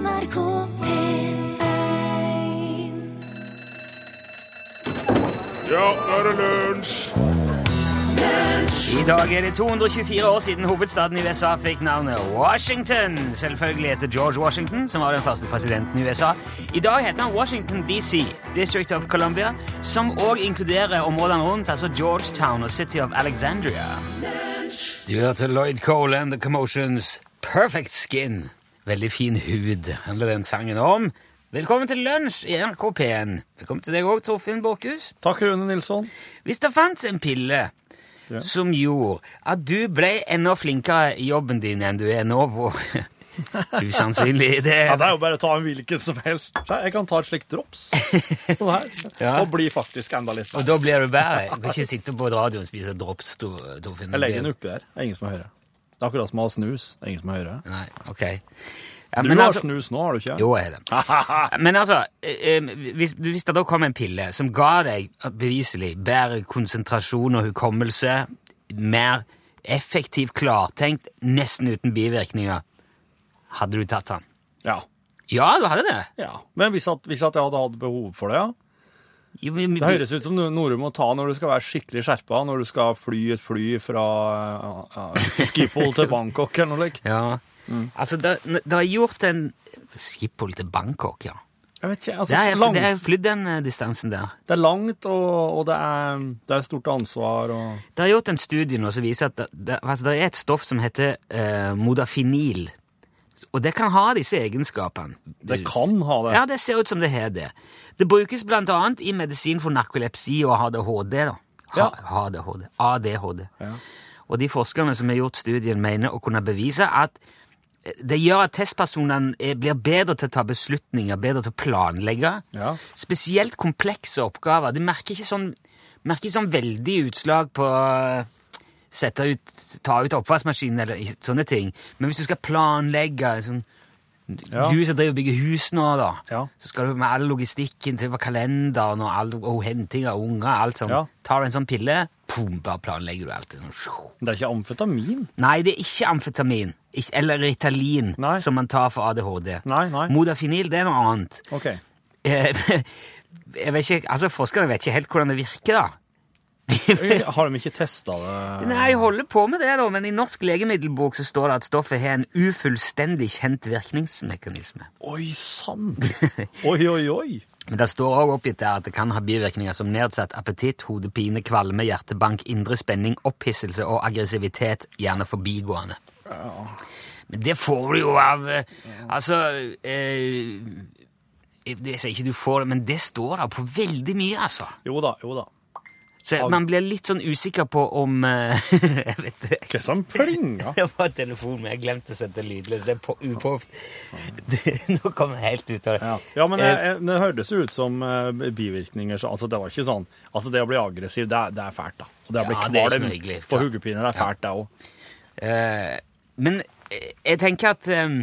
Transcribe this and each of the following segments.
NRK P1 Ja, nå er det lunsj! I dag er det 224 år siden hovedstaden i USA fikk navnet Washington. Selvfølgelig etter George Washington, som var den første presidenten i USA. I dag heter han Washington DC, District of Columbia, som òg inkluderer områdene rundt, altså Georgetown og City of Alexandria. Du hørte Lloyd Cole and The Commotions Perfect Skin. Veldig fin hud handler den sangen om. Velkommen til lunsj i NRK P1. Velkommen til deg òg, Torfinn Borchhus. Takk, Rune Nilsson. Hvis det fantes en pille som gjorde at du ble enda flinkere i jobben din enn du er nå, hvor usannsynlig det Ja, Det er jo bare å ta en hvilken som helst. Jeg kan ta et slikt drops sånn Ja. og bli faktisk enda litt Og da blir du bedre. Du kan ikke sitte på radioen og spise drops. Tor- Torfinn. Jeg legger den oppi her. Det er ingen som hører. Det er akkurat som å ha snus. Det er ingen som hører. Nei, ok. Ja, Du har altså- snus nå, har du ikke? Jo, jeg er det. Men altså, eh, eh, hvis, hvis det da kom en pille som ga deg beviselig bedre konsentrasjon og hukommelse, mer effektivt klartenkt, nesten uten bivirkninger, hadde du tatt den? Ja. Ja, du hadde det. ja. Men hvis, at, hvis at jeg hadde hatt behov for det, ja. Jo, men- Det høres ut som noe du må ta når du skal være skikkelig skjerpa, når du skal fly et fly fra ja, ja, Schiphol til Bangkok eller noe slikt. Ja. Mm. Altså, det, det er gjort en Schiphol til Bangkok, ja. Jeg vet ikke, altså, Det er, langt, det er flydd den eh, distansen der. det er langt, og, og det, er, det er stort ansvar, og Det er gjort en studie nå som viser at det, det, altså, det er et stoff som heter eh, modafinil. Og det kan ha disse egenskapene. Det kan ha det. Ja, det ser ut som det har det. Det brukes annet i medisin for narkolepsi og ADHD. da. Ha, Ja. ADHD. ADHD. Ja. Og de forskerne som har gjort studien, mener å kunne bevise at det gjør at testpersonene er- blir bedre til å ta beslutninger, bedre til å planlegge. Ja. Spesielt komplekse oppgaver. De merker ikke sånn, merker sånn veldig utslag på å sette ut, ta ut oppvaskmaskinen eller sånne ting. Men hvis du skal planlegge sånn, Ja. Du som driver og bygger hus nå, da, Ja. så skal du med all logistikken til kalenderen og, all, og henting av unger alt sånn. Ja. Tar du en sånn pille, pum, bare planlegger du alt. Sånn. Det er ikke amfetamin. Nei, det er ikke amfetamin. Ikke, eller Ritalin, Nei. som man tar for ADHD. Nei, nei. Modafinil, det er noe annet. Ok. Eh, Jeg vet ikke, altså Forskerne vet ikke helt hvordan det virker, da. Har de ikke testa det? Nei, Jeg holder på med det, da, men i Norsk legemiddelbok så står det at stoffet har en ufullstendig kjent virkningsmekanisme. Oi sann! Oi, oi, oi. Men det står også oppgitt der at det kan ha bivirkninger som nedsatt appetitt, hodepine, kvalme, hjertebank, indre spenning, opphisselse og aggressivitet, gjerne forbigående. Men det får du jo av eh, Altså eh, Jeg sier ikke du får det, men det står da på veldig mye, altså. Jo da, jo da. Så man blir litt sånn usikker på om Hva Jeg vet det. Hva som plinga? Det var telefonen, men jeg glemte å sette lydløs. Det er på, upåft. Nå kom jeg helt ut av det. Ja. ja, men jeg, jeg, det hørtes ut som eh, bivirkninger. Så, altså, det var ikke sånn Altså, det å bli aggressiv, det, er- det er fælt, da. Og det å bli Ja, kvalm noe på hodepine, det er fælt, det òg. Uh, men eh, jeg tenker at eh,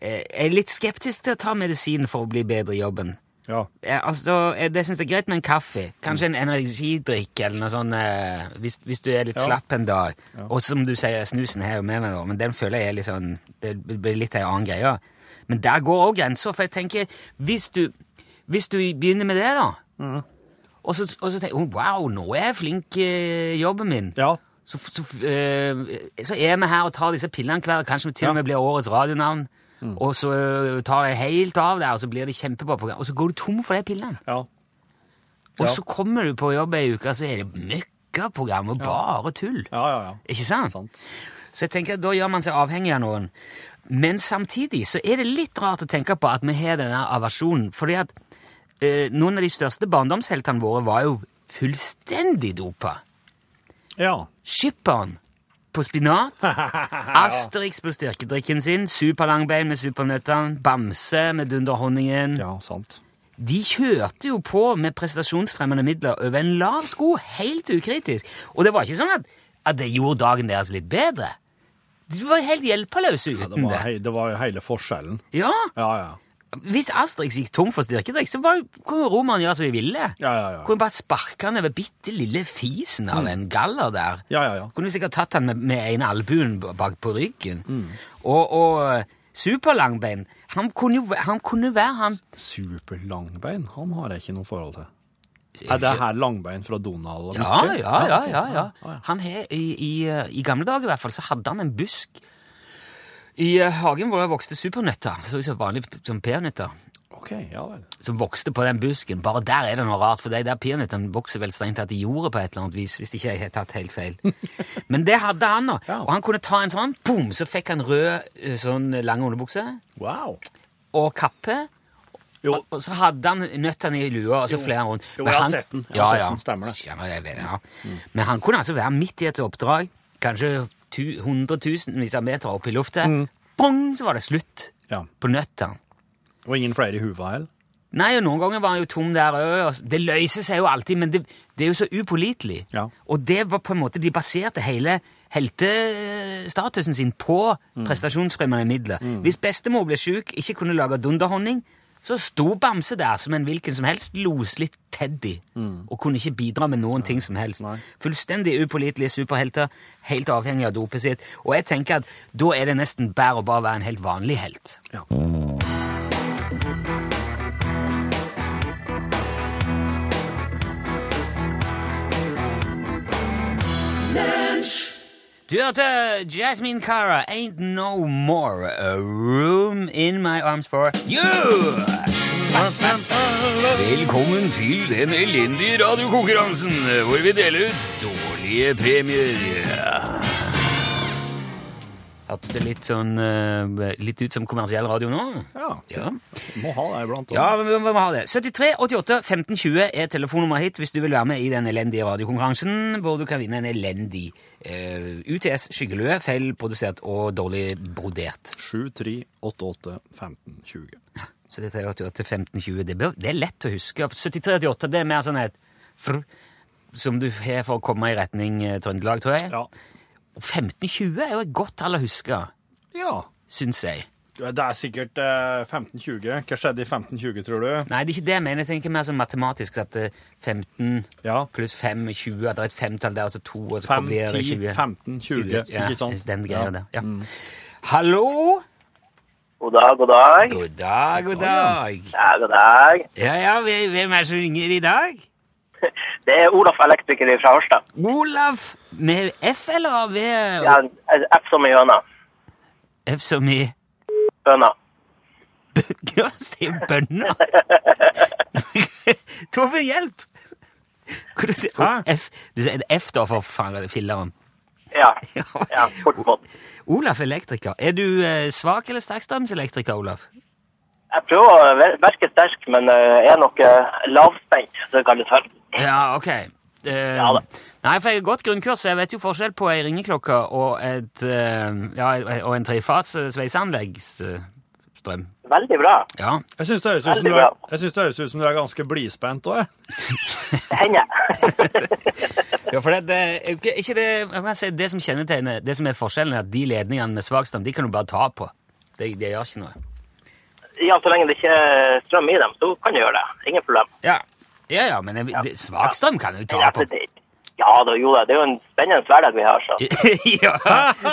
eh, Jeg er litt skeptisk til å ta medisin for å bli bedre i jobben. Ja. Eh, altså, eh, det syns jeg er greit med en kaffe. Kanskje en energidrikk eller noe sånt eh, hvis, hvis du er litt Ja. slapp en dag. Og som du sier, snusen har jo med meg, da, men den føler jeg er litt sånn Det blir litt ei annen greie. Men der går òg grensa, for jeg tenker hvis du, hvis du begynner med det, da og, så, og så tenker jeg oh, wow, nå er jeg flink i jobben min. ja. Så, så, eh, så er vi her og tar disse pillene hver, kanskje vi til og med blir årets radionavn, og så eh, tar det helt av der, og så blir det kjempebra program, og så går du tom for de pillene. ja. Og Ja. så kommer du på jobb ei uke, så er det møkkaprogram og bare tull. Ja, ja, ja. Ikke sant? Sant. Så jeg tenker at da gjør man seg avhengig av noen. Men samtidig så er det litt rart å tenke på at vi har denne aversjonen, fordi at eh, noen av de største barndomsheltene våre var jo fullstendig dopa. Ja. Skipperen på spinat, Asterix på styrkedrikken sin, Superlangbein med supernøttene, Bamse med dunderhonningen. ja, sant. De kjørte jo på med prestasjonsfremmende midler over en lav sko, helt ukritisk. Og det var ikke sånn at, at det gjorde dagen deres litt bedre. De var helt hjelpeløse Ja, det, uten var, det. det var jo hele forskjellen. Ja, Ja, ja. Hvis Asterix gikk tom for styrkedrikk, så var, kunne romerne gjøre som de ville. Ja, ja, ja. Kunne bare sparke han over bitte lille fisen av en galler der. Ja, ja, ja. Kunne sikkert tatt han med, med ene albuen bak på ryggen. Og, og Superlangbein. Han kunne jo han kunne være han. Superlangbein, han har jeg ikke noe forhold til. Er det her langbein fra Donald Ja, ja, ja. ja, ja. Han he, i, i, eh, I gamle dager i hvert fall så hadde han en busk i eh, hagen hvor det vokste supernøtter. Så ut som vanlige som peanøtter. Ok, ja vel. Som vokste på den busken. Bare der er det noe rart, for de der peanøttene vokser vel strengt tatt i jordet på et eller annet vis, hvis ikke jeg har tatt helt feil. Men det hadde han, da. Ja. Og han kunne ta en sånn, boom, så fikk han rød eh, sånn lang underbukse Wow. og kappe. Jo. Og, og så hadde han nøttene i lua, og så fløy han rundt. Jo, jeg har han- sett den. Jeg Ja, har sett ja. den, stemmer det. Ja, jeg vet, ja. Men han kunne altså være midt i et oppdrag, kanskje hundretusenvis av meter opp i lufta. Bong, så var det slutt Ja. på nøtta. Og ingen flere i huva heller? Nei, og noen ganger var han jo tom der òg. Det løser seg jo alltid, men det, det er jo så upålitelig. Ja. Og det var på en måte De baserte hele heltestatusen sin på prestasjonsfremmende midler. Hvis bestemor ble sjuk, ikke kunne lage dunderhonning, så sto Bamse der som en hvilken som helst loslitt Teddy og kunne ikke bidra med noen ting som helst. Nei. Fullstendig upålitelige superhelter, helt avhengig av dopet sitt. Og jeg tenker at da er det nesten bare å bare være en helt vanlig helt. Ja. Du hørte Jasmine Cara, Ain't No More A Room In My Arms For You. Velkommen til den elendige radiokonkurransen hvor vi deler ut dårlige premier. Hørtes det litt sånn eh, litt ut som kommersiell radio nå? Ja, Ja. må ha det iblant. Ja, vi må ha det. 73 88 15 20 er telefonnummeret hit hvis du vil være med i den elendige radiokonkurransen, hvor du kan vinne en elendig uh, UTS skyggelue, feilprodusert og dårlig brodert. 7, 3, 8, 8, 15, 20. 73 88 15 20, det, bør, det er lett å huske. 73 88 det er mer sånn et fr, som du har for å komme i retning eh, Trøndelag, tror jeg. Ja. Og 15 20 er jo et godt tall å huske, Ja. syns jeg. Det er sikkert eh, 15-20. Hva skjedde i 15-20, tror du? Nei, det er ikke det jeg mener. Jeg tenker mer sånn matematisk at eh, 15 Ja. pluss 5 er 20, at det er et femtall der, og så to, og så 5, blir det 10, 20. 15, 20. Ja, Ikke sant? Den greia Ja. der. Ja. Hallo! God dag, god dag. God dag, god dag. Ja, god dag. Ja, ja, hvem hvem er det som ringer i dag? Det er Olaf Elektriker fra Harstad. Olaf med F eller V? Ja, F som i høna. F som i Høna. Hva sier bønna? Torfinn, hjelp! Hva du sier du? F, du sier F da, for faen, filleren. Ja, ja fort. Olaf elektriker. Er du eh, svak eller sterkstrømselektriker, Olaf? Jeg prøver å virke sterk, men eh, er nok eh, lavspent, så det kalles for. Ja, ok. Uh, Ja da. Nei, for jeg har gått grunnkurs, jeg vet jo forskjell på ei ringeklokke og, et, uh, ja, og en trefase sveiseanleggsstrøm. Veldig bra. Ja. Jeg syns det høres ut ut som du er ganske blidspent òg, jeg. Det hender. ja, for det, det, ikke- ikke det, jeg kan si, det som kjennetegner, det som er forskjellen, er at de ledningene med svak strøm, de kan du bare ta på. Det, det gjør ikke noe. Ja, så lenge det ikke er strøm i dem, så kan du gjøre det. Ingen problem. Ja, ja, ja men svak strøm kan du ta på. Ja, da, jo da. Det er jo en spennende hverdag vi har, så. ja.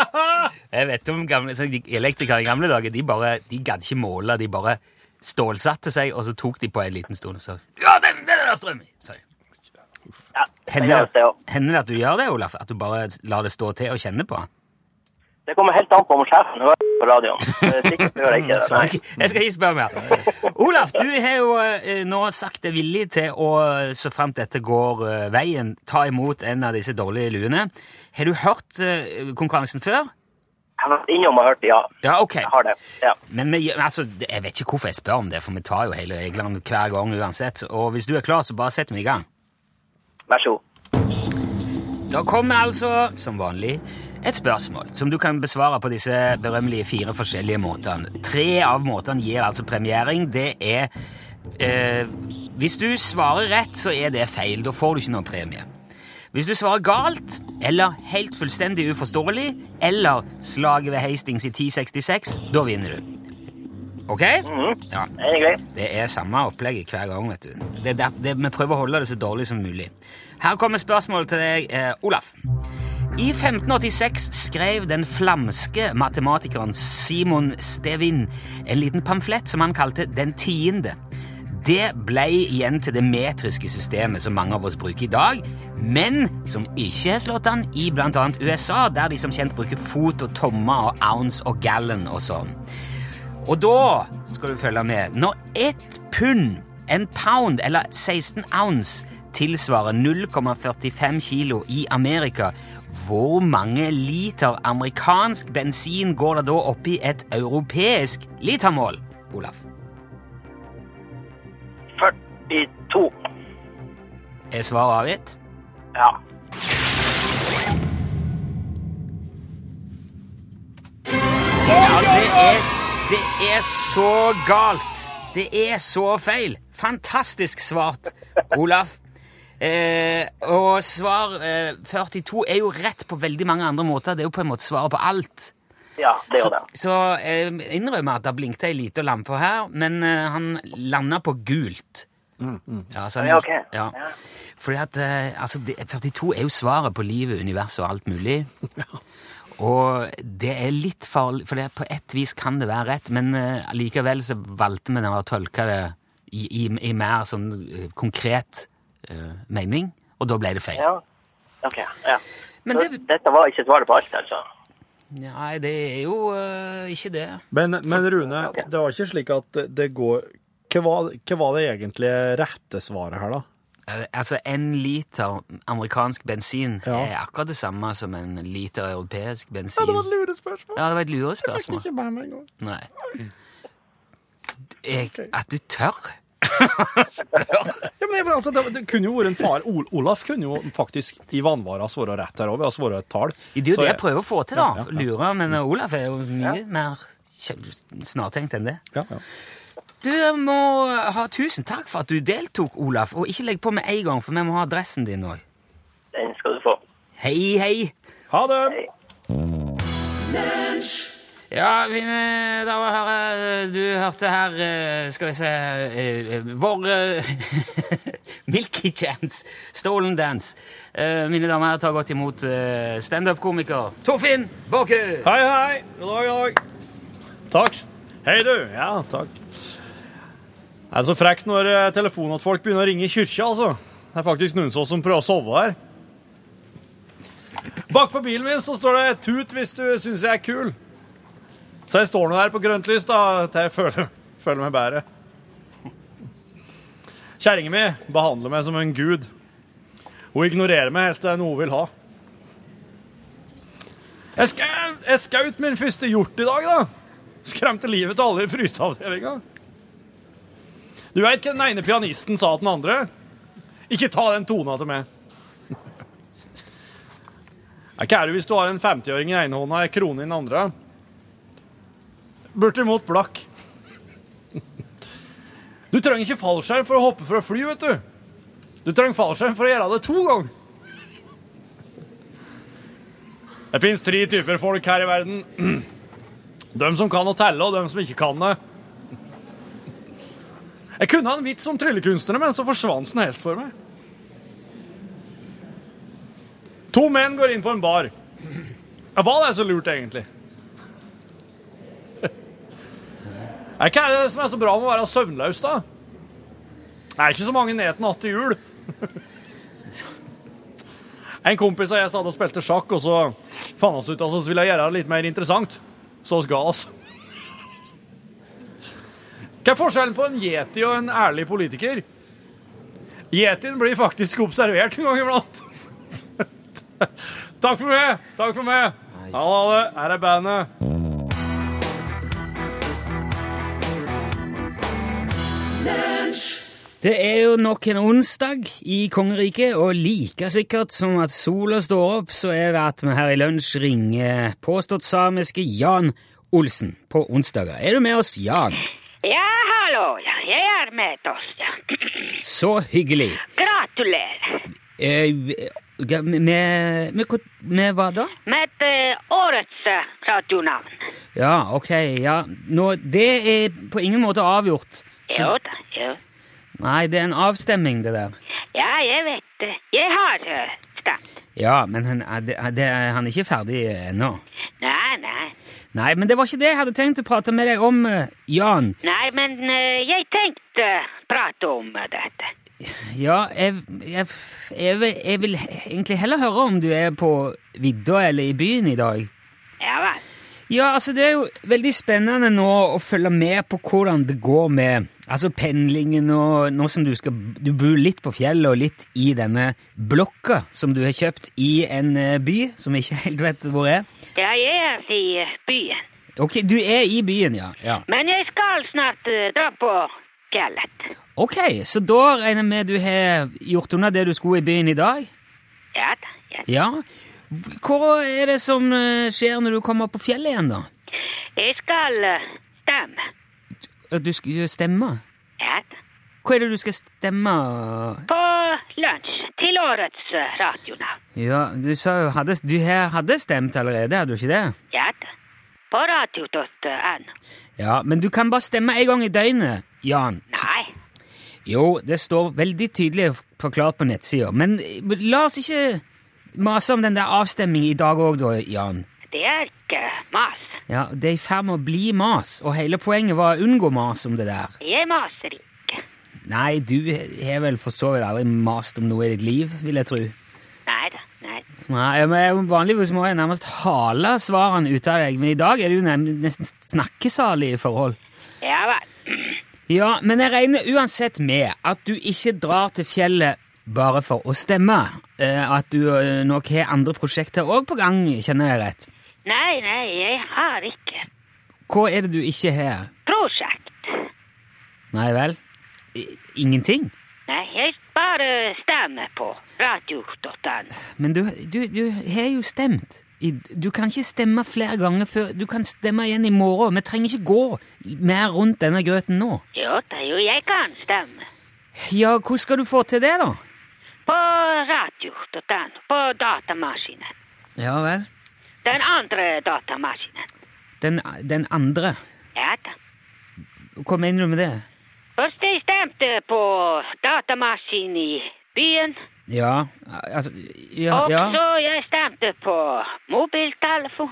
Jeg vet om gamle så elektrikere i gamle dager. De bare, de gadd ikke måle. De bare stålsatte seg, og så tok de på en liten stund og sa Ja, den, den er det strøm i! Sorry. Ja, Hender det at du gjør det, Olaf? At du bare lar det stå til og kjenner på? Det kommer helt an på om sjefen hører på radioen. Er Sikkert gjør jeg ikke det. Nei. Jeg skal ikke spørre mer. Olaf, du har jo eh, nå sagt deg villig til å, så fremt dette går eh, veien, ta imot en av disse dårlige luene. Har du hørt eh, konkurransen før? Jeg har vært innom og hørt, ja. Ja, ok. Jeg har det. Ja. Men vi, altså, jeg vet ikke hvorfor jeg spør om det, for vi tar jo hele reglene hver gang uansett. Og hvis du er klar, så bare setter vi i gang. Vær så god. Da kommer altså, som vanlig, et spørsmål som du kan besvare på disse berømmelige fire forskjellige måtene. Tre av måtene gir altså premiering. Det er eh, Hvis du svarer rett, så er det feil. Da får du ikke noe premie. Hvis du svarer galt, eller helt fullstendig uforståelig, eller slaget ved Hastings i 1066, da vinner du. Ok? Ja. Er det? Det er samme opplegget hver gang. vet du. Det er der, det, vi prøver å holde det så dårlig som mulig. Her kommer spørsmålet til deg, eh, Olaf. I 1586 skrev den flamske matematikeren Simon Stevin en liten pamflett som han kalte Den tiende. Det ble igjen til det metriske systemet som mange av oss bruker i dag, men som ikke har slått an i bl.a. USA, der de som kjent bruker fot og tomme og ounce og gallon og sånn. Og da skal du følge med. Når ett pund, en pound eller 16 ounce, tilsvarer 0,45 kilo i Amerika, hvor mange liter amerikansk bensin går det da oppi et europeisk litermål, Olaf? 42. Er svaret avgitt? Ja. Ja, det er, det er så galt! Det er så feil! Fantastisk svart, Olaf. Eh, og svar eh, 42 er jo rett på veldig mange andre måter. Det er jo på en måte svaret på alt. Ja, det gjør det. Så eh, innrømmer at det blinkte ei lita lampe her, men eh, han landa på gult. Ja, så han, Ja, ok. ja. Ja. Fordi at eh, altså, det, 42 er jo svaret på livet, universet og alt mulig. Og det er litt farlig, for det, på ett vis kan det være rett, men eh, likevel så valgte vi å tolke det i, i, i mer sånn konkret eh, mening, og da ble det feil. Ja. Ok, ja. Men det, Dette var ikke svaret på alt, altså? nei, det er jo uh, ikke det. Men, men Rune, okay. det var ikke slik at det går Hva var, hva var det egentlig rette svaret her, da? Eh, Altså, En liter amerikansk bensin Ja. er akkurat det samme som en liter europeisk bensin. Ja, det var et lurespørsmål. Ja, det var et Jeg fikk ikke med meg engang. Nei. Jeg, at du tør? Ja, men jeg- altså, det, det kunne jo vært en far Ol Olaf kunne jo faktisk i vanvare ha svart rett her òg, ved å svare et tall. Det er jo Så det jeg prøver å få til, da. Ja, ja, ja. Lure, Men uh, Olaf er jo mye mer snartenkt enn det. Ja, ja. Du må ha tusen takk for at du deltok, Olaf. Og ikke legg på med en gang, for vi må ha adressen din òg. Den skal du få. Hei, hei. Ha det! Ja, mine damer og herrer, du hørte her eh, Skal vi se eh, eh, Vår eh, Milky Chance, Stolen Dance. Eh, Mine damer og herrer, ta godt imot eh, standup-komiker Torfinn Båku. Hei, hei! God dag, god dag. Takk. Hei, du. Ja, takk. Det er så frekt når eh, telefonen til folk begynner å ringe i kyrkja, altså. Det er faktisk noen som prøver å sove her. Bakpå bilen min så står det 'tut hvis du syns jeg er kul'. Så jeg står nå her på grønt lys da, til jeg føler, føler meg bedre. Kjerringa mi behandler meg som en gud. Hun ignorerer meg helt til noe hun vil ha. Jeg, skau, jeg skaut min første hjort i dag, da. Skremte livet til alle i fryseavdelinga. Du veit hva den ene pianisten sa til den andre? Ikke ta den tona til meg. Hva er det hvis du har en 50-åring i ene hånda og en krone i den andre? Bortimot blakk. Du trenger ikke fallskjerm for å hoppe fra fly, vet du. Du trenger fallskjerm for å gjøre det to ganger. Det fins tre typer folk her i verden. De som kan å telle, og de som ikke kan det. Jeg kunne ha en vits om tryllekunstnere, men så forsvant den helt for meg. To menn går inn på en bar. Hva er det så lurt, egentlig? Er er det som er så bra med å være søvnløs, da? Det er ikke så mange neten natt til jul. En kompis og jeg satt og spilte sjakk, og så fant vi ut at vi ville gjøre det litt mer interessant. Så vi ga oss. Hva er forskjellen på en yeti og en ærlig politiker? Yetien blir faktisk observert en gang iblant. Takk for meg! Takk for meg! Ha det. Her er bandet. Det er jo nok en onsdag i kongeriket, og like sikkert som at sola står opp, så er det at vi her i lunsj ringer påstått samiske Jan Olsen på onsdager. Er du med oss, Jan? Ja, hallo. Ja, jeg er med oss. Ja. Så hyggelig. Gratulerer Eh, med, med, med, med hva da? med eh, årets eh, radionavn. Ja, ok, ja. Nå, det er på ingen måte avgjort. Jo da, jo. Nei, det er en avstemming, det der. Ja, jeg vet det. Jeg har stemt. Ja, men han, det, det, han er ikke ferdig ennå. Nei, nei. Nei, men det var ikke det jeg hadde tenkt å prate med deg om, eh, Jan. Nei, men eh, jeg tenkte prate om dette. Ja, jeg, jeg, jeg, jeg vil egentlig heller høre om du er på vidda eller i byen i dag. Ja vel. Ja, altså Det er jo veldig spennende nå å følge med på hvordan det går med altså pendlingen og nå som du skal Du bor litt på fjellet og litt i denne blokka som du har kjøpt i en eh, by som jeg ikke helt vet hvor er. Ja, jeg er i eh, byen. Ok, du er i byen, ja. ja. Men jeg skal snart eh, dra på fjellet. Ok, så da regner jeg med du har gjort unna det du skulle i byen i dag? Ja da. Ja. Ja. Hva er det som eh, skjer når du kommer på fjellet igjen, da? Jeg skal eh, stemme. Du skal stemme? Ja. Hva er det du skal stemme? På lunsj til årets eh, radionavn. Ja, du sa jo hadde, du hadde stemt allerede, hadde du ikke det? Ja. På radio.no. Ja, men du kan bare stemme en gang i døgnet, Jan. Nei. Jo, det står veldig tydelig forklart på nettsida, men la oss ikke mase om den der avstemningen i dag òg, da, Jan. Det er ikke mas. Ja, Det er i ferd med å bli mas, og hele poenget var å unngå mas om det der. Jeg maser ikke. Nei, du har vel for så vidt aldri mast om noe i ditt liv, vil jeg tro. Nei da. Nei. Nei, men Vanligvis må jeg nærmest hale svarene ut av deg, men i dag er du nesten snakkesalig i forhold. Ja vel. Ja, men jeg regner uansett med at du ikke drar til fjellet bare for å stemme. Eh, At du eh, nok har andre prosjekter òg på gang, kjenner jeg rett. Nei, nei, jeg har ikke Hva er det du ikke har? prosjekt. Nei vel? I, ingenting? Nei, jeg bare stemmer på radio.no. Men du, du, du har jo stemt. Du kan ikke stemme flere ganger før Du kan stemme igjen i morgen. Vi trenger ikke gå mer rundt denne grøten nå. Jo da, jo, jeg kan stemme. Ja, hvordan skal du få til det, da? På radio.no. På datamaskinen. Ja vel? Den andre datamaskinen. Den, den andre. Ja da. Hva mener du med det? Først jeg stemte på datamaskin i byen, Ja, altså Ja. og ja. så jeg stemte på mobiltelefon.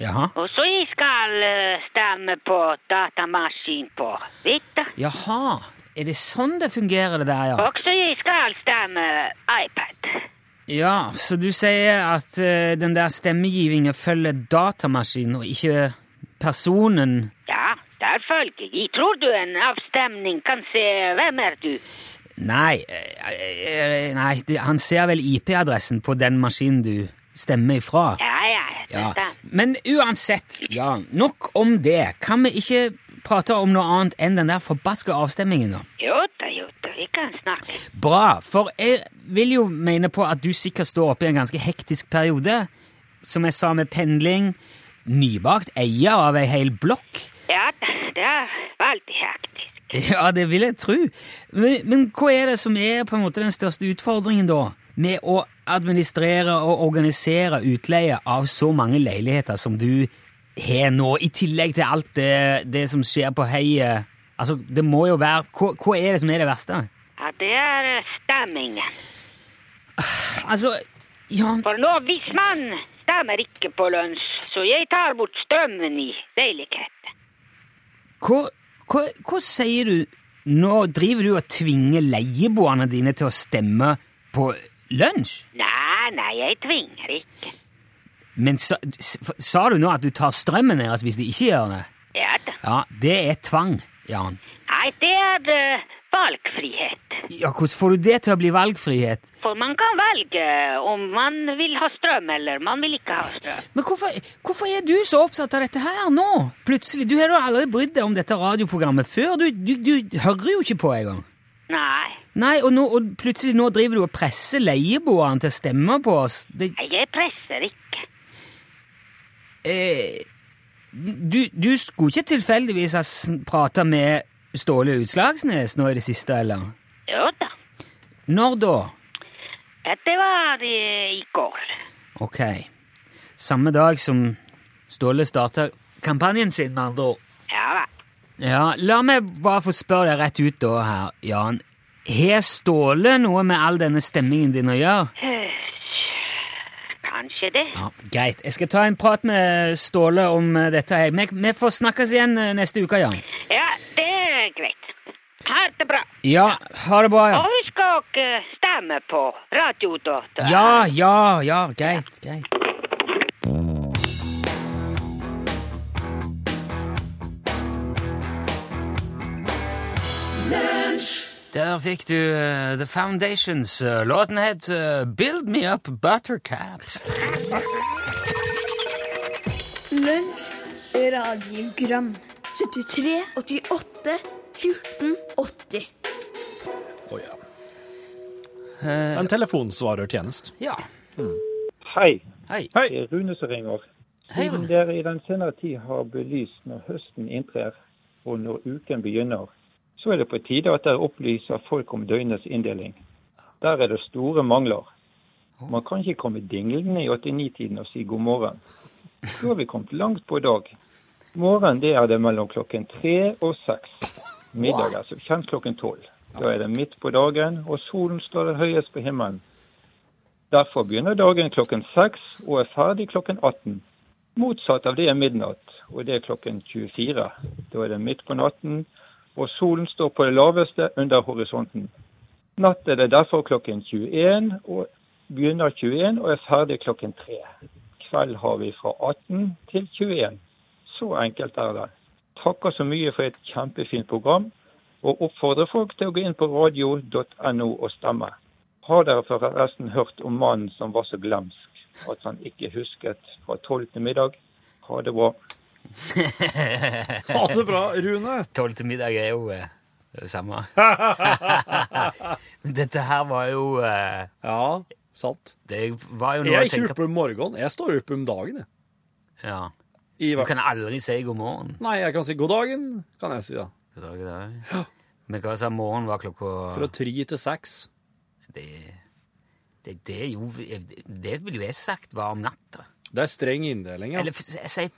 Jaha. Og så jeg skal eh, stemme på datamaskin på hytta. Jaha. Er det sånn det fungerer, det der, ja? Og så jeg skal stemme iPad. Ja, Så du sier at eh, den der stemmegivingen følger datamaskinen og ikke personen? Ja, selvfølgelig. Tror du en avstemning kan se hvem er du? Nei, eh, eh, nei han ser vel IP-adressen på den maskinen du stemmer ifra. Ja, ja, Ja, ja. Men uansett, ja, nok om det. Kan vi ikke prate om noe annet enn den der forbaska avstemmingen, da? Jo vi kan snakke. Bra, for jeg vil jo mene på at du sikkert står oppe i en ganske hektisk periode. Som jeg sa, med pendling, nybakt eier av ei hel blokk. Ja det er veldig hektisk. Ja, det vil jeg tro. Men, men hva er det som er på en måte den største utfordringen, da? Med å administrere og organisere utleie av så mange leiligheter som du har nå, i tillegg til alt det, det som skjer på heiet. Altså, det må jo være hva, hva er det som er det verste? Ja, det er eh, stemmingen. Altså, ja For nå, hvis man stemmer ikke på lønns, så jeg tar bort strømmen i deiligheten. Hva, hva, hva sier du? Nå driver du og tvinger leieboerne dine til å stemme på lunsj? Nei, nei, jeg tvinger ikke. Men sa, sa du nå at du tar strømmen deres hvis de ikke gjør det? Ja da. Ja, det er tvang, Jan. Nei, det er uh, valgfrihet. Ja, Hvordan får du det til å bli valgfrihet? For man kan velge om man vil ha strøm eller man vil ikke ha strøm. Men hvorfor, hvorfor er du så opptatt av dette her nå? Plutselig, Du har jo aldri brydd deg om dette radioprogrammet før. Du, du, du hører jo ikke på engang. Nei, Nei, og, nå, og plutselig nå driver du og presser leieboerne til å stemme på oss. Det, jeg presser ikke. eh, du, du skulle ikke tilfeldigvis ha prata med Ståle Utslagsnes nå i det siste, eller? Jo da. Når da? Det var i, går. Ok. Samme dag som Ståle starta kampanjen sin, med andre ord. Ja da. Ja, La meg bare få spørre deg rett ut da her, Jan. Har Ståle noe med all denne stemmingen din å gjøre? Kanskje det. Ja, Greit. Jeg skal ta en prat med Ståle om eh, dette. her. Vi, vi får snakkes igjen eh, neste uke, Jan. Ja, det er greit. Ha det bra. Ja, ha det bra, Og ja. husk å eh, stemme på Radio.no. Ja, ja, ja. Greit, greit. Der fikk du uh, The Foundations. Uh, Låten het uh, Build Me Up Buttercup. Lunsj, radiogram 73, 88, 14, 80 Å ja. En telefonsvarertjeneste. Ja. Hei, Hei. Hei. det er Rune som ringer. Hei, Siden dere i den senere tid har belyst når høsten inntrer og når uken begynner, så er det på tide at dere opplyser folk om døgnets inndeling. Der er det store mangler. Man kan ikke komme dinglende i 89-tiden og si god morgen. Da har vi kommet langt på dag. Morgen det er det mellom klokken tre og seks. Middag er som kjent klokken tolv. Da er det midt på dagen, og solen står høyest på himmelen. Derfor begynner dagen klokken seks og er ferdig klokken 18. Motsatt av det er midnatt, og det er klokken 24. Da er det midt på natten, og solen står på det laveste under horisonten. Natt er det derfor klokken 21, og begynner 21 og er ferdig klokken 3. Kveld har vi fra 18 til 21. Så enkelt er det. Takker så mye for et kjempefint program, og oppfordrer folk til å gå inn på radio.no og stemme. Har dere forresten hørt om mannen som var så glemsk at han ikke husket fra tolv til middag? Ha det bra. Ha det bra, Rune. Tolv til middag er jo eh, det samme. Dette her var jo eh, Ja, sant. Det var jo noe Jeg er ikke oppe om morgenen. Jeg står oppe om dagen. Jeg. Ja. I, Du hver- kan aldri si god morgen. Nei, jeg kan si god dagen, kan jeg si da. God dag, god dag. Men hva sa morgen var klokka Fra tre til seks. det, det, det er jo Det ville jo jeg sagt var om natta. Det er streng inndeling, ja. Eller f- jeg sier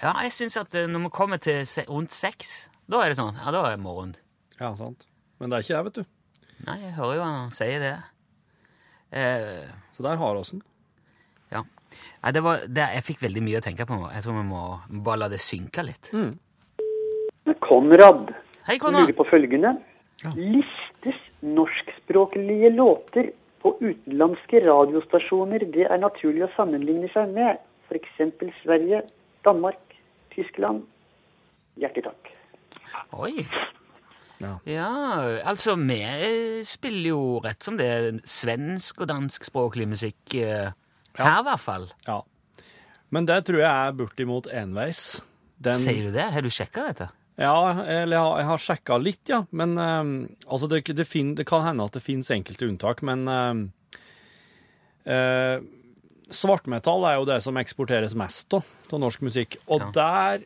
Ja, jeg syns at eh, når vi kommer til se, rundt seks, da er det sånn. Ja, da er det morgen. Ja, sant. Men det er ikke jeg, vet du. Nei, jeg hører jo han sier det. Eh, Så der har vi den. ja. Nei, det var, det, jeg fikk veldig mye å tenke på nå. Jeg tror vi må bare la det synke litt. Konrad Hei, lurer Konrad. på følgende. Listes norskspråklige låter på utenlandske radiostasjoner det er naturlig å sammenligne seg med, f.eks. Sverige, Danmark, Tyskland? Hjertelig takk. Oi. Ja. Ja, altså, vi spiller jo rett som det er svensk og danskspråklig musikk eh, her, i hvert fall. Ja. Men det tror jeg er bortimot enveis. Den, Sier du det? Har du sjekka dette? Ja, eller jeg har, jeg har sjekka litt, ja. Men um, altså, det, det, fin, det kan hende at det finnes enkelte unntak, men um, eh, Svartmetall er jo det som eksporteres mest av norsk musikk. Og Ja. der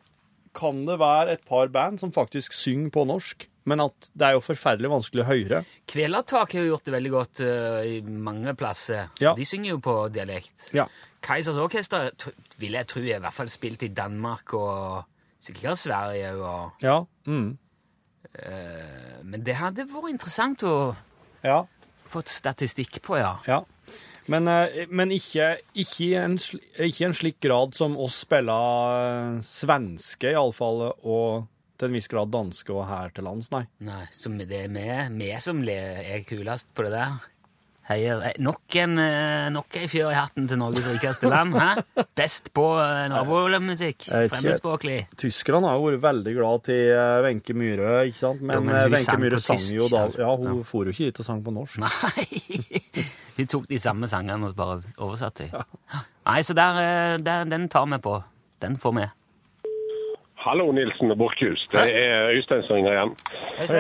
kan det være et par band som faktisk synger på norsk, men at det er jo forferdelig vanskelig å høre. Kvelertak har jo gjort det veldig godt uh, i mange plasser. Ja. De synger jo på dialekt. Ja. Kaisers Orkester vil jeg tro er i hvert fall spilt i Danmark og sikkert Sverige. Og, Ja. Mm. uh, men det hadde vært interessant å ja. få statistikk på, ja. Ja. Men, eh, men ikke, ikke, i en, ikke i en slik grad som oss spiller eh, svenske, iallfall, og til en viss grad danske og her til lands, nei. Nei, så det er vi, vi som er kulest på det der. Heier, eh, nok en, nok en fjør i hatten til Norges rikeste land, hæ? Best på nabomusikk, fremmedspråklig. Tyskerne har jo vært veldig glad til Wenche Myhre, ikke sant? Men, Jo, men Wenche Myhre sang jo da altså. Ja, hun Ja. for jo ikke hit og sang på norsk. Nei, vi tok de samme sangene og bare oversatte de. Nei, så der, eh, der, den tar vi på. Den får vi. Hallo, Nilsen og Borchhus. Det er Øystein som ringer igjen.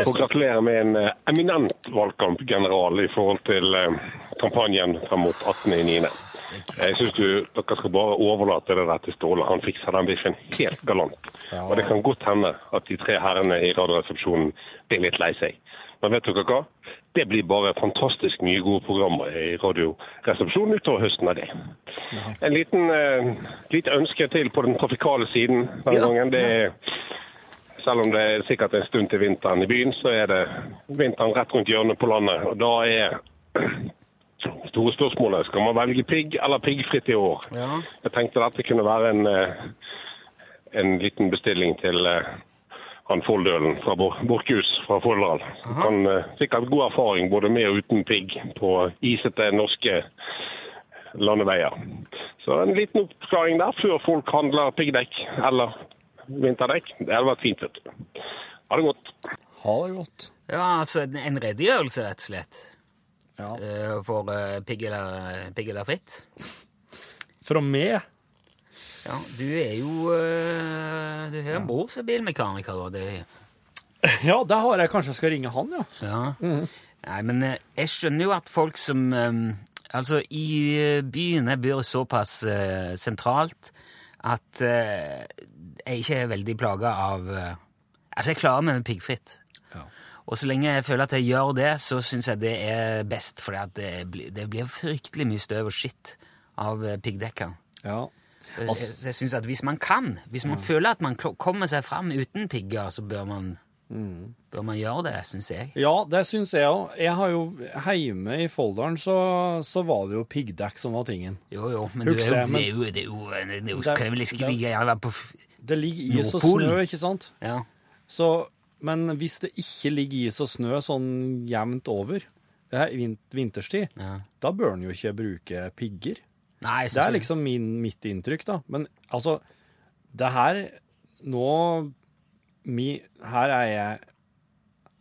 Og gratulerer med en eh, eminent valgkampgeneral i forhold til eh, kampanjen fram mot 18.9. Jeg syns dere skal bare overlate det der til Ståle. Han fikser den biffen helt galant. Og det kan godt hende at de tre herrene i Radioresepsjonen blir litt lei seg. Men vet dere hva? Det blir bare fantastisk mye gode programmer i Radioresepsjonen utover høsten av det. En liten uh, lite ønske til på den trafikale siden denne Ja, gangen. Det er selv om det er sikkert en stund til vinteren i byen, så er det vinteren rett rundt hjørnet på landet. Og da er store spørsmålet. Skal man velge pigg eller piggfritt i år? Ja. Jeg tenkte dette kunne være en, eh, en liten bestilling til eh, han Folldølen fra Borkhus fra Folldal. Han kan eh, sikkert god erfaring både med og uten pigg på isete norske landeveier. Så en liten oppklaring der før folk handler piggdekk eller vinterdekk. Det hadde vært fint. vet du. Ha det godt. Ha det godt. Ja, altså en, en redegjørelse, rett og slett. Ja. eh, For uh, pigg eller, pigg eller fritt. Fra meg Ja, du er jo eh, Du har en bror som er bilmekaniker, da. Det, Ja, det har jeg kanskje jeg skal ringe han, ja. ja. Nei, men eh, jeg skjønner jo at folk som eh, Altså, i byen Jeg bor såpass sentralt at jeg ikke er veldig plaga av Altså, jeg klarer meg med piggfritt. Ja. Og så lenge jeg føler at jeg gjør det, så syns jeg det er best, for det, det blir fryktelig mye støv og skitt av piggdekkene. ja. Så jeg, Altså- jeg synes at hvis man kan, hvis man føler at man kommer seg fram uten pigger, så bør man, bør man gjøre det, syns jeg. Ja, det syns jeg òg. Jeg har jo Hjemme i Folldalen så, så var det jo piggdekk som var tingen. Jo, jo, men jeg, det er jo, det kan vel ikke ligge like på Det ligger is og snø, ikke sant? Ja. Så, men hvis det ikke ligger is og snø sånn jevnt over det er vinterstid, Ja. da bør en jo ikke bruke pigger. Nei, jeg Det er liksom min, mitt inntrykk, da. Men altså, det her Nå mi, Her er jeg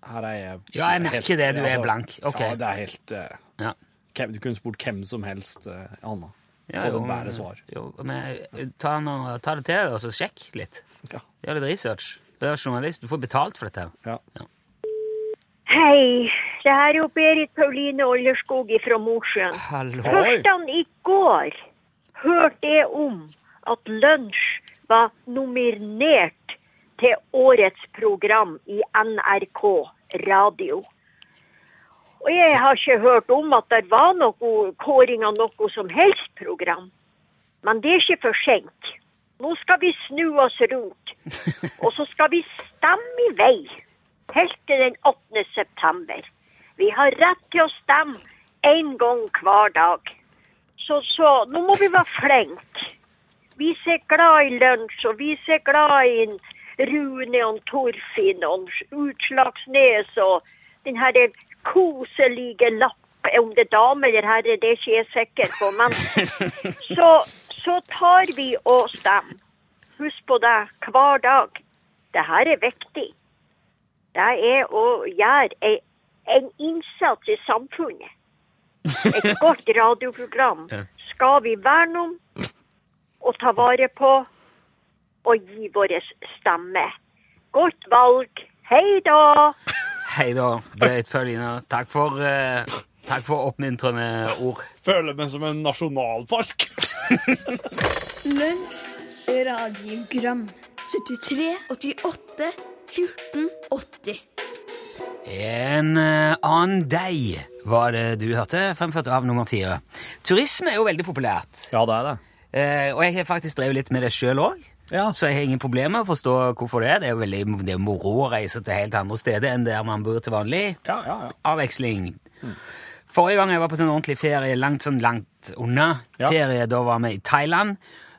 Her er jeg Ja, jeg merker det, du er blank. Ok. Ja, det er helt uh, Ja. hvem, Du kunne spurt hvem som helst, uh, Anna. Ja, Få jo, et bedre svar. Jo, men eh, ta, noe, ta det til deg, og så sjekk litt. Ja. Gjør litt research. Du er journalist, du får betalt for dette. her. Ja. Hei, det her er jo Berit Pauline Olderskog fra Mosjøen. Først i går hørte jeg om at Lunsj var nominert til årets program i NRK radio. Og jeg har ikke hørt om at det var noe kåring av noe som helst program. Men det er ikke for sent. Nå skal vi snu oss rundt. Og så skal vi stemme i vei helt til den 8. september. Vi har rett til å stemme én gang hver dag. Så, så nå må vi være flinke. Vi er glad i lunsj, og vi er glad i Rune og Torfinn og Utslagsnes og den her koselige lapp. Om det er dame eller herre, det er ikke jeg sikker på. Men så, så tar vi og stemmer. Husk på det hver dag. Det her er viktig. Det er å gjøre en, en innsats i samfunnet. Et godt radioprogram skal vi verne om og ta vare på og gi vår stemme. Godt valg. Hei da! Hei da, Breit Pauline. Takk for, uh, takk for oppmuntrende ord. Føler meg som en nasjonalpark. Lunsj, radiogram 73, 88, 14, 80 En eh, annen deg var det du hørte, fremført av nummer fire. Turisme er jo veldig populært, Ja, det er det. eh, og jeg har faktisk drevet litt med det sjøl òg. Ja. Så jeg har ingen problemer med å forstå hvorfor det er. Det er jo veldig det er moro å reise til helt andre steder enn der man bor til vanlig. Ja, ja, ja. Avveksling. Forrige gang jeg var på sånn ordentlig ferie, langt sånn langt unna Ja. ferie, da var vi i Thailand.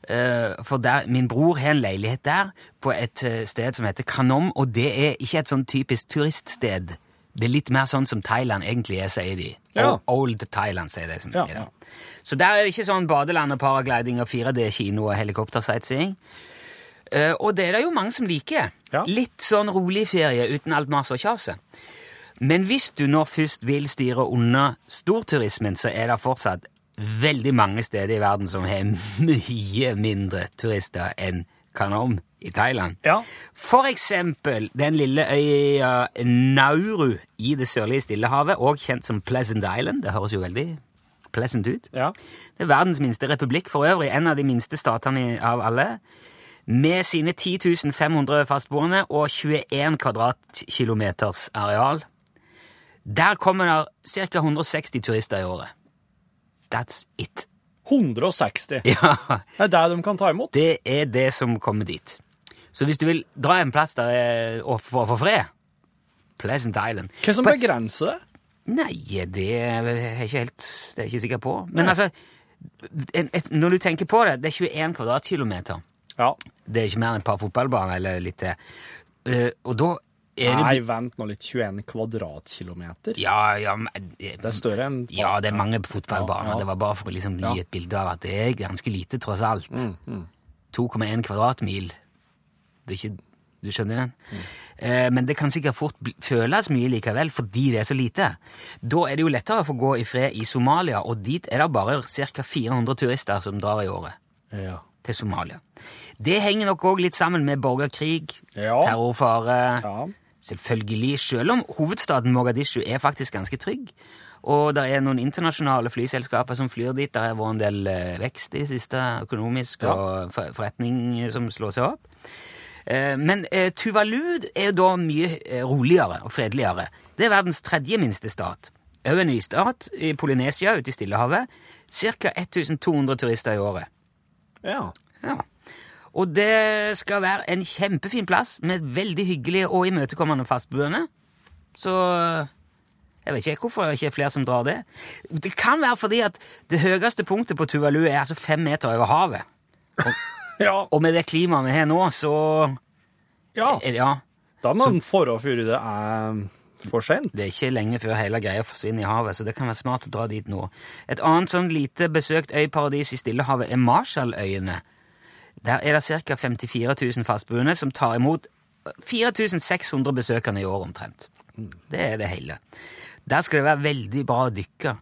Eh, for der, min bror har en leilighet der, på et eh, sted som heter Kanom, og det er ikke et sånn typisk turiststed. Det er litt mer sånn som Thailand egentlig er, sier de. Ja. Old Thailand, sier de. Som Ja, ja. Så der er det ikke sånn badeland og paragliding og 4D-kino og helikoptersightseeing. Eh, og det er det jo mange som liker. Ja. Litt sånn rolig ferie uten alt mas og kjaset. Men hvis du nå først vil styre unna storturismen, så er det fortsatt veldig mange steder i verden som har mye mindre turister enn Kanom i Thailand. Ja. For eksempel den lille øya Nauru i det sørlige Stillehavet, også kjent som Pleasant Island. Det høres jo veldig pleasant ut. Ja. Det er verdens minste republikk for øvrig, en av de minste statene av alle, med sine 10 500 fastboende og 21 kvadratkilometers areal. Der kommer det ca. 160 turister i året. That's it. 160. Ja, Det er det de kan ta imot. det er det som kommer dit. Så hvis du vil dra en plass der er, og få fred Pleasant Island. Hva som På- begrenser det? Nei, det er jeg ikke helt Det er jeg ikke sikker på. Men altså, et, et, når du tenker på det, det er 21 kvadratkilometer. Ja. Det er ikke mer enn et par fotballbaner eller litt til. Eh, og da er det Nei, vent nå litt. 21 kvadratkilometer? Ja, ja men, Det er større enn Ja, det er mange fotballbaner. Ja, ja. Det var bare for å liksom gi Ja. et bilde av at det er ganske lite, tross alt. Mm, mm. 2,1 kvadratmil. Det er ikke Du skjønner den? Mm. Eh, men det kan sikkert fort føles mye likevel, fordi det er så lite. Da er det jo lettere å få gå i fred i Somalia, og dit er det bare ca. 400 turister som drar i året. Ja. Til Somalia. Det henger nok òg litt sammen med borgerkrig, Ja. terrorfare Selvfølgelig, selv om hovedstaden Mogadishu er faktisk ganske trygg. Og det er noen internasjonale flyselskaper som flyr dit. Det har vært en del eh, vekst i det siste, økonomisk, Ja. og forretning som slår seg opp. Eh, Men eh, Tuvalu er da mye roligere og fredeligere. Det er verdens tredje minste stat. Òg en nystat i Polynesia ute i Stillehavet. Ca. 1200 turister i året. Ja. Ja. Og det skal være en kjempefin plass med veldig hyggelige og imøtekommende fastboende. Så jeg vet ikke hvorfor det ikke er flere som drar det. Det kan være fordi at det høyeste punktet på Tuvalu er altså fem meter over havet. Og, og med det klimaet vi har nå, så Ja. er- ja. Da må en forå før det er for sent. Det er ikke lenge før hele greia forsvinner i havet, så det kan være smart å dra dit nå. Et annet sånn lite besøkt øyparadis i Stillehavet er Marshalløyene. Der er det ca. 54 000 fastboende som tar imot 4600 besøkende i år omtrent. Det er det hele. Der skal det være veldig bra å dykke.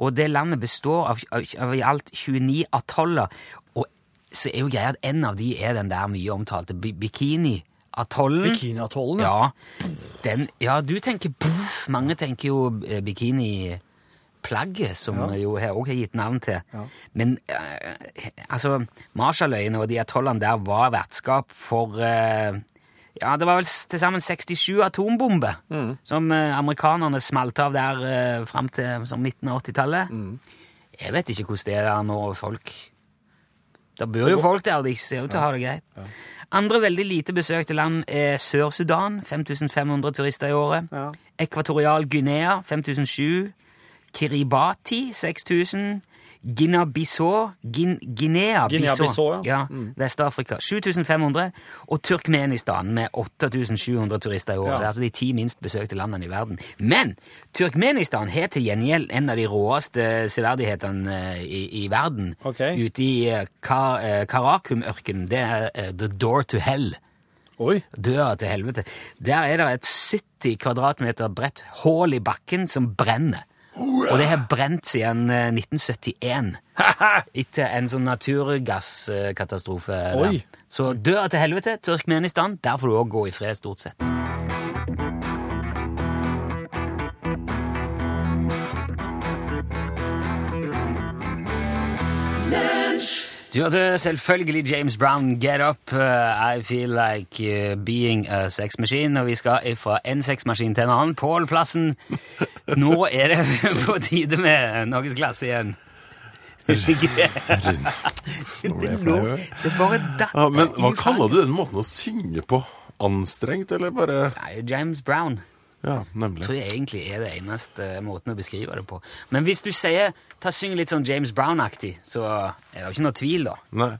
Og det landet består av, av, av i alt 29 atoller. Og så er jo greia at en av de er den der mye omtalte Bikini-atollen. Bikini-atollen, ja. Den, ja, du tenker puff, Mange tenker jo eh, bikini-plagget, som Ja. jo her også har gitt navn til. Ja. Men eh, altså, Marshalløyene og de atollene der var vertskap for eh, Ja, det var vel til sammen 67 atombomber Mm. som eh, amerikanerne smalt av der eh, fram til som 1980-tallet. Mm. Jeg vet ikke hvordan det er der nå, folk Det bor jo folk der, og de ser ut til å ha det greit. Andre veldig lite besøkte land er Sør-Sudan, 5500 turister i året. Ekvatorial Guinea, 5007. Kiribati, 6000. Guinea-Bissau Gin Guinea-Bissau, Guinea-Bissau, ja. Mm. Vest-Afrika, 7500. Og Turkmenistan med 8700 turister i året. Ja. Det er altså de ti minst besøkte landene i verden. Men Turkmenistan har til gjengjeld en av de råeste severdighetene eh, i, i verden. Ok. Ute i Kar eh, Karakum-ørkenen. Det er eh, The Door to Hell. Oi. Døra til helvete. Der er det et 70 kvadratmeter bredt hull i bakken som brenner. Og det har brent siden eh, 1971. Etter en sånn naturgasskatastrofe. der. Oi. Så døra til helvete, Turkmenistan, der får du òg gå i fred, stort sett. Du hørte selvfølgelig James Brown, Get Up, uh, I Feel Like uh, Being a Sex Machine, og vi skal fra en sexmaskin til en annen. Pål Plassen, nå er det på tide med norgesklasse igjen. Nå. Det bare datt Ja, men hva kaller du den måten å synge på? Anstrengt, eller bare Nei, James Brown. Ja, nemlig. tror jeg egentlig er det eneste måten å beskrive det på. Men hvis du sier ta syng litt sånn James Brown-aktig, så er det jo ikke noe tvil, da. Nei.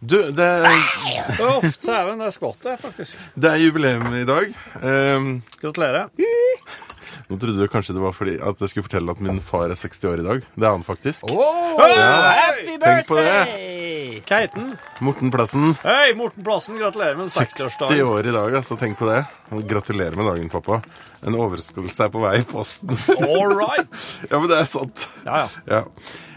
Du, det er, det er skvatt, det, faktisk. det er jubileum i dag. Um, Gratulerer. Nå trodde du kanskje det var fordi at jeg skulle fortelle at min far er 60 år i dag. Det er han faktisk. Oh, happy tenk på det. birthday! Keiten. Morten Plassen. Hei, Morten Plassen, gratulerer med 60 60-årsdagen. år i dag, altså. Tenk på det. Gratulerer med dagen, pappa. En overraskelse er på vei i posten. All right. ja, men det er sant. Ja, Ja, ja.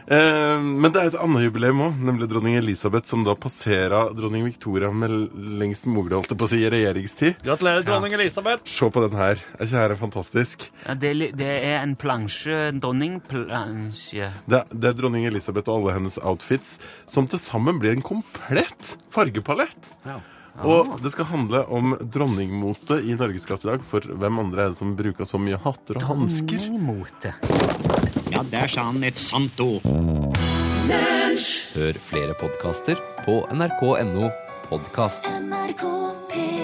Eh, men det er et annet jubileum òg, nemlig dronning Elisabeth, som da passera dronning Victoria med lengst mulig, holdt på å si, regjeringstid. Gratulerer, dronning Elisabeth. Se på den her. Er ikke her fantastisk? Ja, det, er det er en plansje, en dronningplansje. Det, er- det er dronning Elisabeth og alle hennes outfits som til sammen blir en komplett fargepalett. Ja. Og det skal handle om dronningmote i Norgesklasse i dag. For hvem andre er det som bruker så mye hatter og hansker? Dronningmote. Ja, der sa han et sant ord. Hør flere podkaster på nrk.no podkast. NRK P3